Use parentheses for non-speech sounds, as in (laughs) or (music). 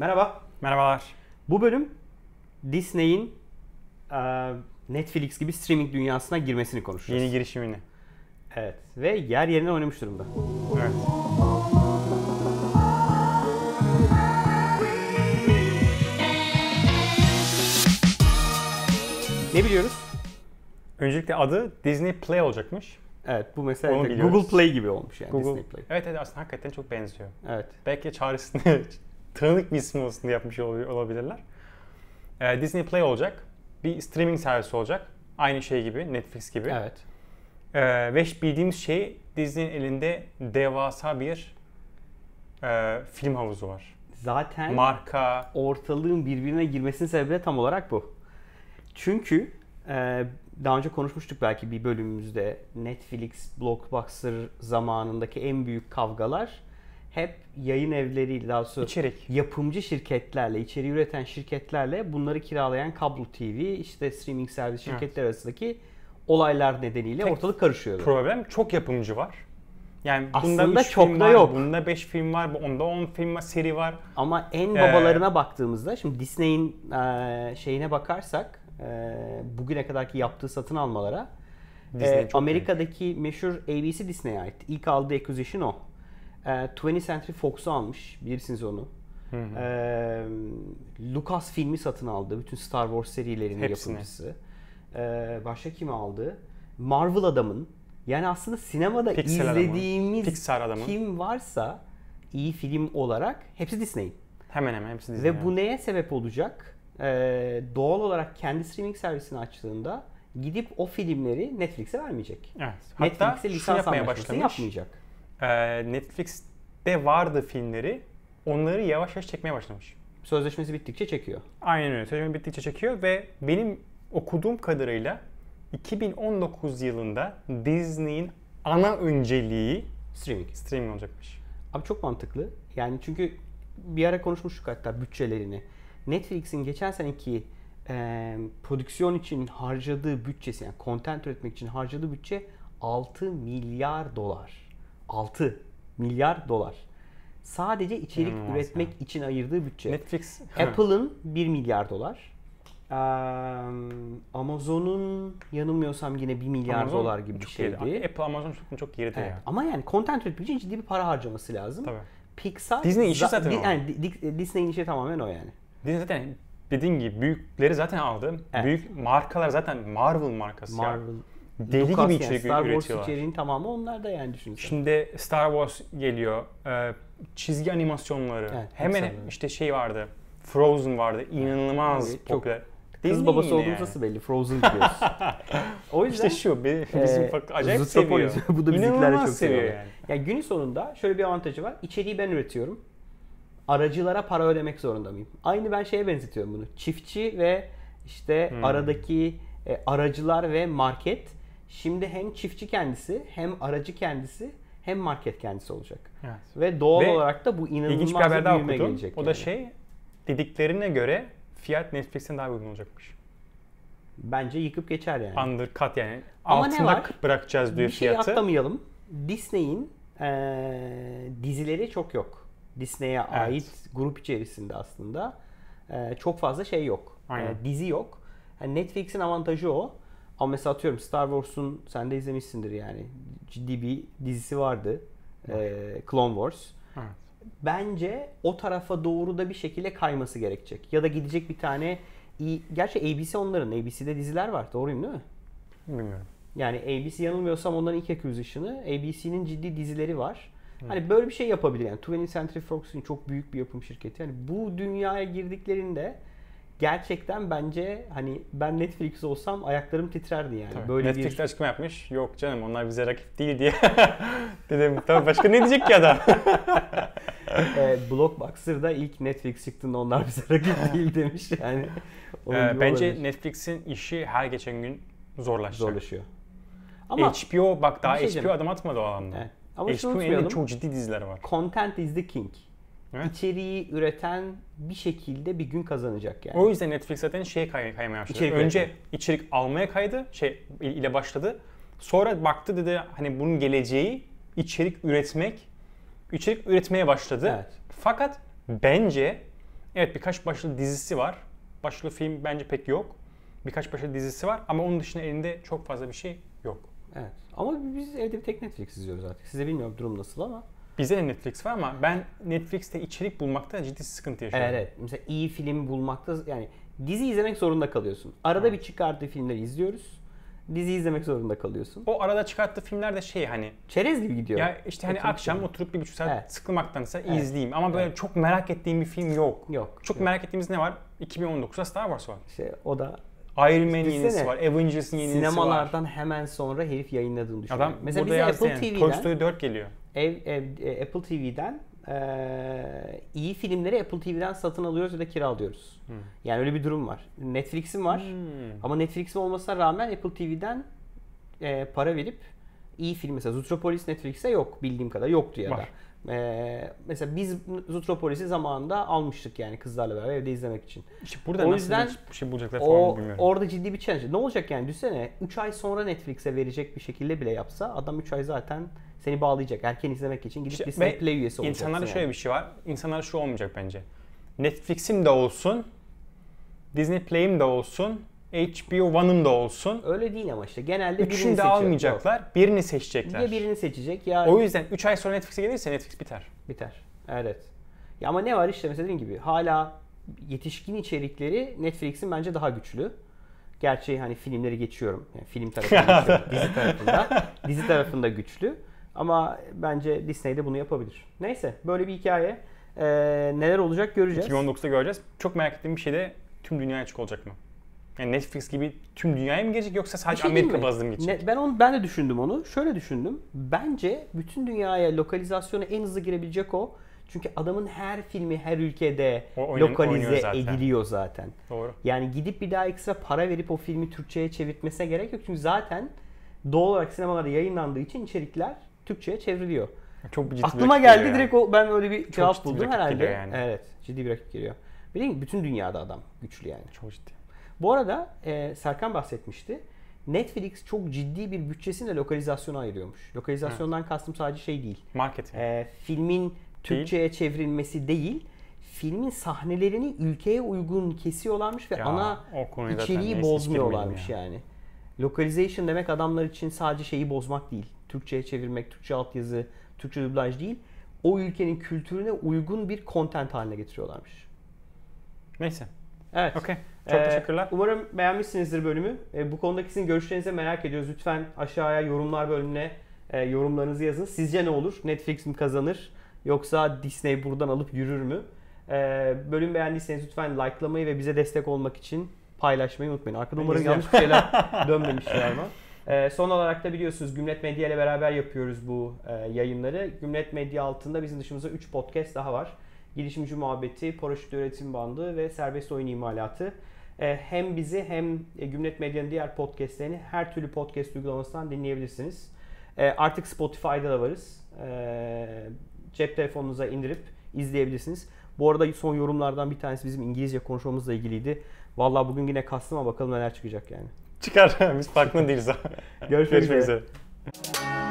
Merhaba. Merhabalar. Bu bölüm Disney'in e, Netflix gibi streaming dünyasına girmesini konuşacağız. Yeni girişimini. Evet. Ve yer yerine oynamış durumda. Evet. Ne biliyoruz? Öncelikle adı Disney Play olacakmış. Evet bu mesela Onu de biliyoruz. Google Play gibi olmuş yani Google. Disney Play. Evet evet aslında hakikaten çok benziyor. Evet. Belki çağrısını (laughs) tanıdık bir isim olsun diye yapmış ol- olabilirler. Ee, Disney Play olacak. Bir streaming servisi olacak. Aynı şey gibi, Netflix gibi. Evet. Ee, ve bildiğimiz şey Disney'in elinde devasa bir e, film havuzu var. Zaten Marka, ortalığın birbirine girmesinin sebebi de tam olarak bu. Çünkü e, daha önce konuşmuştuk belki bir bölümümüzde Netflix, Blockbuster zamanındaki en büyük kavgalar hep yayın evleriyle daha doğrusu içerik. yapımcı şirketlerle, içeriği üreten şirketlerle bunları kiralayan kablo TV, işte streaming servis şirketler arasındaki olaylar nedeniyle Tek ortalık karışıyordu. Problem çok yapımcı var. Yani bunda Aslında üç çok film da var, yok. Bunda 5 film var, onda 10 film var, seri var. Ama en Ee, babalarına baktığımızda şimdi Disney'in e, şeyine bakarsak e, bugüne kadarki yaptığı satın almalara Disney e, Amerika'daki meşhur ABC Disney'e ait. İlk aldığı acquisition o. E, 20th Century Fox'u almış. Bilirsiniz onu. E, Lucas filmi satın aldı. Bütün Star Wars serilerinin Hepsini. yapımcısı. E, başka kimi aldı? Marvel adamın. Yani aslında sinemada adamı. izlediğimiz Pixar adamı. kim varsa iyi film olarak hepsi Disney'in. Hemen hemen hepsi Disney. Ve bu neye sebep olacak? Ee, doğal olarak kendi streaming servisini açtığında gidip o filmleri Netflix'e vermeyecek. Evet. Hatta Netflix'e lisans yapmaya başlamış. yapmayacak. Ee, Netflix'te vardı filmleri. Onları yavaş yavaş çekmeye başlamış. Sözleşmesi bittikçe çekiyor. Aynen öyle. Sözleşme bittikçe çekiyor ve benim okuduğum kadarıyla 2019 yılında Disney'in ana önceliği Streaming. streaming olacakmış. Abi çok mantıklı. Yani çünkü bir ara konuşmuştuk hatta bütçelerini. Netflix'in geçen seneki e, prodüksiyon için harcadığı bütçesi yani content üretmek için harcadığı bütçe 6 milyar dolar. 6 milyar dolar. Sadece içerik İnanılmaz üretmek için ayırdığı bütçe. Netflix Apple'ın 1 milyar dolar. Amazon'un yanılmıyorsam yine 1 milyar Amazon dolar gibi bir şeydi. geride. Apple Amazon çok, çok geride Evet. ya. Ama yani content üretmek için ciddi bir para harcaması lazım. Tabii. Pixar Disney işi za- zaten o. yani Di- Di- Disney'in işi tamamen o yani. Disney zaten dediğin gibi büyükleri zaten aldı. Evet. Büyük markalar zaten Marvel markası ya. Deli Lucas gibi yani içerik Star Wars içeriğinin tamamı onlar da yani düşünsene. Şimdi Star Wars geliyor. Ee, çizgi animasyonları. Evet, Hemen Pixar'da. işte şey vardı. Frozen vardı. İnanılmaz çok- popüler. Kız Disney babası olduğumuz yani. nasıl belli? Frozen diyoruz. (laughs) o yüzden İşte şu be- bizim bak- acayip seviyor. (laughs) Bu da bizimkiler çok seviyor seviyor. yani. Yani günün sonunda şöyle bir avantajı var. İçeriği ben üretiyorum. Aracılara para ödemek zorunda mıyım? Aynı ben şeye benzetiyorum bunu. Çiftçi ve işte Hmm. aradaki e, aracılar ve market. Şimdi hem çiftçi kendisi, hem aracı kendisi, hem market kendisi olacak. Evet. Ve doğal Ve olarak da bu inanılmaz bir haber daha büyüme okudum. gelecek. O da yani. şey dediklerine göre fiyat Netflix'ten daha uygun olacakmış. Bence yıkıp geçer yani. Undercut yani. Ama ne Altında var? bırakacağız diyor bir şey fiyatı. atlamayalım. Disney'in eee, dizileri çok yok. Disney'e ait grup içerisinde aslında eee, çok fazla şey yok. Aynen. Eee, dizi yok. Yani Netflix'in avantajı o. Ama mesela atıyorum Star Wars'un sen de izlemişsindir yani. Ciddi bir dizisi vardı. Eee, Clone Wars. Evet. Bence o tarafa doğru da bir şekilde kayması gerekecek. Ya da gidecek bir tane iyi... Gerçi ABC onların. ABC'de diziler var. Doğruyum değil mi? Bilmiyorum. Yani ABC yanılmıyorsam onların ilk acquisition'ı. ABC'nin ciddi dizileri var. Hani böyle bir şey yapabilir yani. 20th Century Fox'un çok büyük bir yapım şirketi. Yani bu dünyaya girdiklerinde gerçekten bence hani ben Netflix olsam ayaklarım titrerdi yani. Tabii. Böyle Netflix bir açıklama yapmış. Yok canım onlar bize rakip değil diye. (laughs) Dedim tabii başka ne diyecek ki adam? (laughs) e, Blockbuster'da ilk Netflix çıktığında onlar bize rakip (laughs) değil demiş yani. Ee, gibi bence olabilir. Netflix'in işi her geçen gün zorlaşacak. zorlaşıyor. Ama HBO bak daha Bir şey HBO diyeceğim. adım atmadı o alanda. Evet. Ama HBO'nun çok ciddi diziler var. Content is the king. Evet. İçeriği üreten bir şekilde bir gün kazanacak yani. O yüzden Netflix zaten şey kay kaymaya başladı. İçerik Önce üretimi. içerik almaya kaydı, şey ile başladı. Sonra baktı dedi hani bunun geleceği içerik üretmek, içerik üretmeye başladı. Evet. Fakat bence Evet birkaç başlı dizisi var. Başlı film bence pek yok. Birkaç başlı dizisi var ama onun dışında elinde çok fazla bir şey yok. Evet. Ama biz evde bir tek Netflix izliyoruz artık. Size bilmiyorum durum nasıl ama. Bize de Netflix var ama ben Netflix'te içerik bulmakta ciddi sıkıntı yaşıyorum. Evet, evet. Mesela iyi film bulmakta yani dizi izlemek zorunda kalıyorsun. Arada Evet. bir çıkarttığı filmleri izliyoruz. Dizi izlemek zorunda kalıyorsun. O arada çıkarttığı filmler de şey hani Çerez gibi gidiyor. ya işte hani Oturup akşam oturup bir buçuk saat Evet. sıkılmaktansa Evet. izleyeyim. Ama böyle Evet. çok merak ettiğim bir film yok. Yok. Çok yok. merak ettiğimiz ne var? 2019'da Star Wars var. İşte o da Iron Düşünsene, yenisi var. Avengers'ın yenisi var. sinemalardan hemen sonra herif yayınladığını düşünüyorum. Adam Mesela bize Apple yani. Toy TV'den Story 4 geliyor. ev, ev, e, Apple TV'den e, iyi filmleri Apple TV'den satın alıyoruz ya da kiralıyoruz. Hmm. Yani öyle bir durum var. Netflix'im var. Hmm. Ama Netflix'im olmasına rağmen Apple TV'den e, para verip iyi film mesela Zootropolis Netflix'te yok bildiğim kadar yoktu ya da. Var. E, mesela biz Zootropolis'i zamanında almıştık yani kızlarla beraber evde izlemek için. İşte burada O nasıl yüzden bir şey bulacaklar falan O bilmiyorum. orada ciddi bir challenge. Ne olacak yani düşünsene 3 ay sonra Netflix'e verecek bir şekilde bile yapsa adam 3 ay zaten seni bağlayacak. Erken izlemek için gidip İşte Disney Play üyesi olacaksın. İnsanlarda yani. şöyle bir şey var. İnsanlarda şu olmayacak bence. Netflix'im de olsun, Disney Play'im de olsun, HBO One'ım da olsun. Öyle değil ama işte genelde birini Üçünü de seçiyor. almayacaklar, birini Yok. seçecekler. Ya birini seçecek ya O yüzden 3 ay sonra Netflix'e gelirse Netflix biter. biter. Evet. Ya ama ne var işte mesela dediğim gibi hala yetişkin içerikleri Netflix'in bence daha güçlü. Gerçi hani filmleri geçiyorum. Yani film tarafında (laughs) geçiyorum. dizi tarafında. Dizi tarafında güçlü. Ama bence Disney de bunu yapabilir. Neyse böyle bir hikaye. Ee, neler olacak göreceğiz. 2019'da göreceğiz. Çok merak ettiğim bir şey de tüm dünyaya açık olacak mı? Yani Netflix gibi tüm dünyaya mı gelecek yoksa sadece şey Amerika mi? bazlı mı geçecek? Ne- ben onu ben de düşündüm onu. Şöyle düşündüm. Bence bütün dünyaya lokalizasyona en hızlı girebilecek o. Çünkü adamın her filmi her ülkede O oynan- lokalize zaten. ediliyor zaten. Doğru. Yani gidip bir daha ekstra para verip o filmi Türkçe'ye çevirtmesine gerek yok. Çünkü zaten doğal olarak sinemalarda yayınlandığı için içerikler Türkçe'ye çevriliyor. Çok ciddi Aklıma geldi geliyor direkt o ben öyle bir cevap buldum herhalde. yani. Evet, ciddi bir rakip geliyor. Mi? bütün dünyada adam güçlü yani. yani. Çok ciddi. Bu arada e, Serkan bahsetmişti. Netflix çok ciddi bir bütçesini de lokalizasyona ayırıyormuş. Lokalizasyondan kastım sadece şey değil. Marketing. E, filmin Türkçe'ye çevrilmesi değil. Filmin sahnelerini ülkeye uygun kesiyorlarmış ve Ya, ana içeriği bozmuyorlarmış girmeyelim yani. Localization demek adamlar için sadece şeyi bozmak değil. Türkçe'ye çevirmek, Türkçe altyazı, Türkçe dublaj değil. O ülkenin kültürüne uygun bir content haline getiriyorlarmış. Neyse. Evet. Okey. Çok Ee, teşekkürler. Umarım beğenmişsinizdir bölümü. Ee, bu konudaki sizin görüşlerinizi merak ediyoruz. Lütfen aşağıya yorumlar bölümüne e, yorumlarınızı yazın. Sizce ne olur? Netflix mi kazanır? Yoksa Disney buradan alıp yürür mü? Ee, bölüm beğendiyseniz lütfen likelamayı ve bize destek olmak için paylaşmayı unutmayın. Arkada umarım yanlış bir şeyler (laughs) dönmemiştir ama. Ee, son olarak da biliyorsunuz Gümlet Medya ile beraber yapıyoruz bu e, yayınları. Gümlet Medya altında bizim dışımızda 3 podcast daha var. Girişimci Muhabbeti, Paraşüt Öğretim Bandı ve Serbest Oyun İmalatı. Ee, hem bizi hem e, Gümlet Medya'nın diğer podcastlerini her türlü podcast uygulamasından dinleyebilirsiniz. Ee, artık Spotify'da da varız. Cep telefonunuza indirip izleyebilirsiniz. Bu arada son yorumlardan bir tanesi bizim İngilizce konuşmamızla ilgiliydi. Vallahi bugün yine kastım ama bakalım neler çıkacak yani. Çıkar. (laughs) Biz farkında değiliz. Görüşmek, Görüşmek üzere. üzere.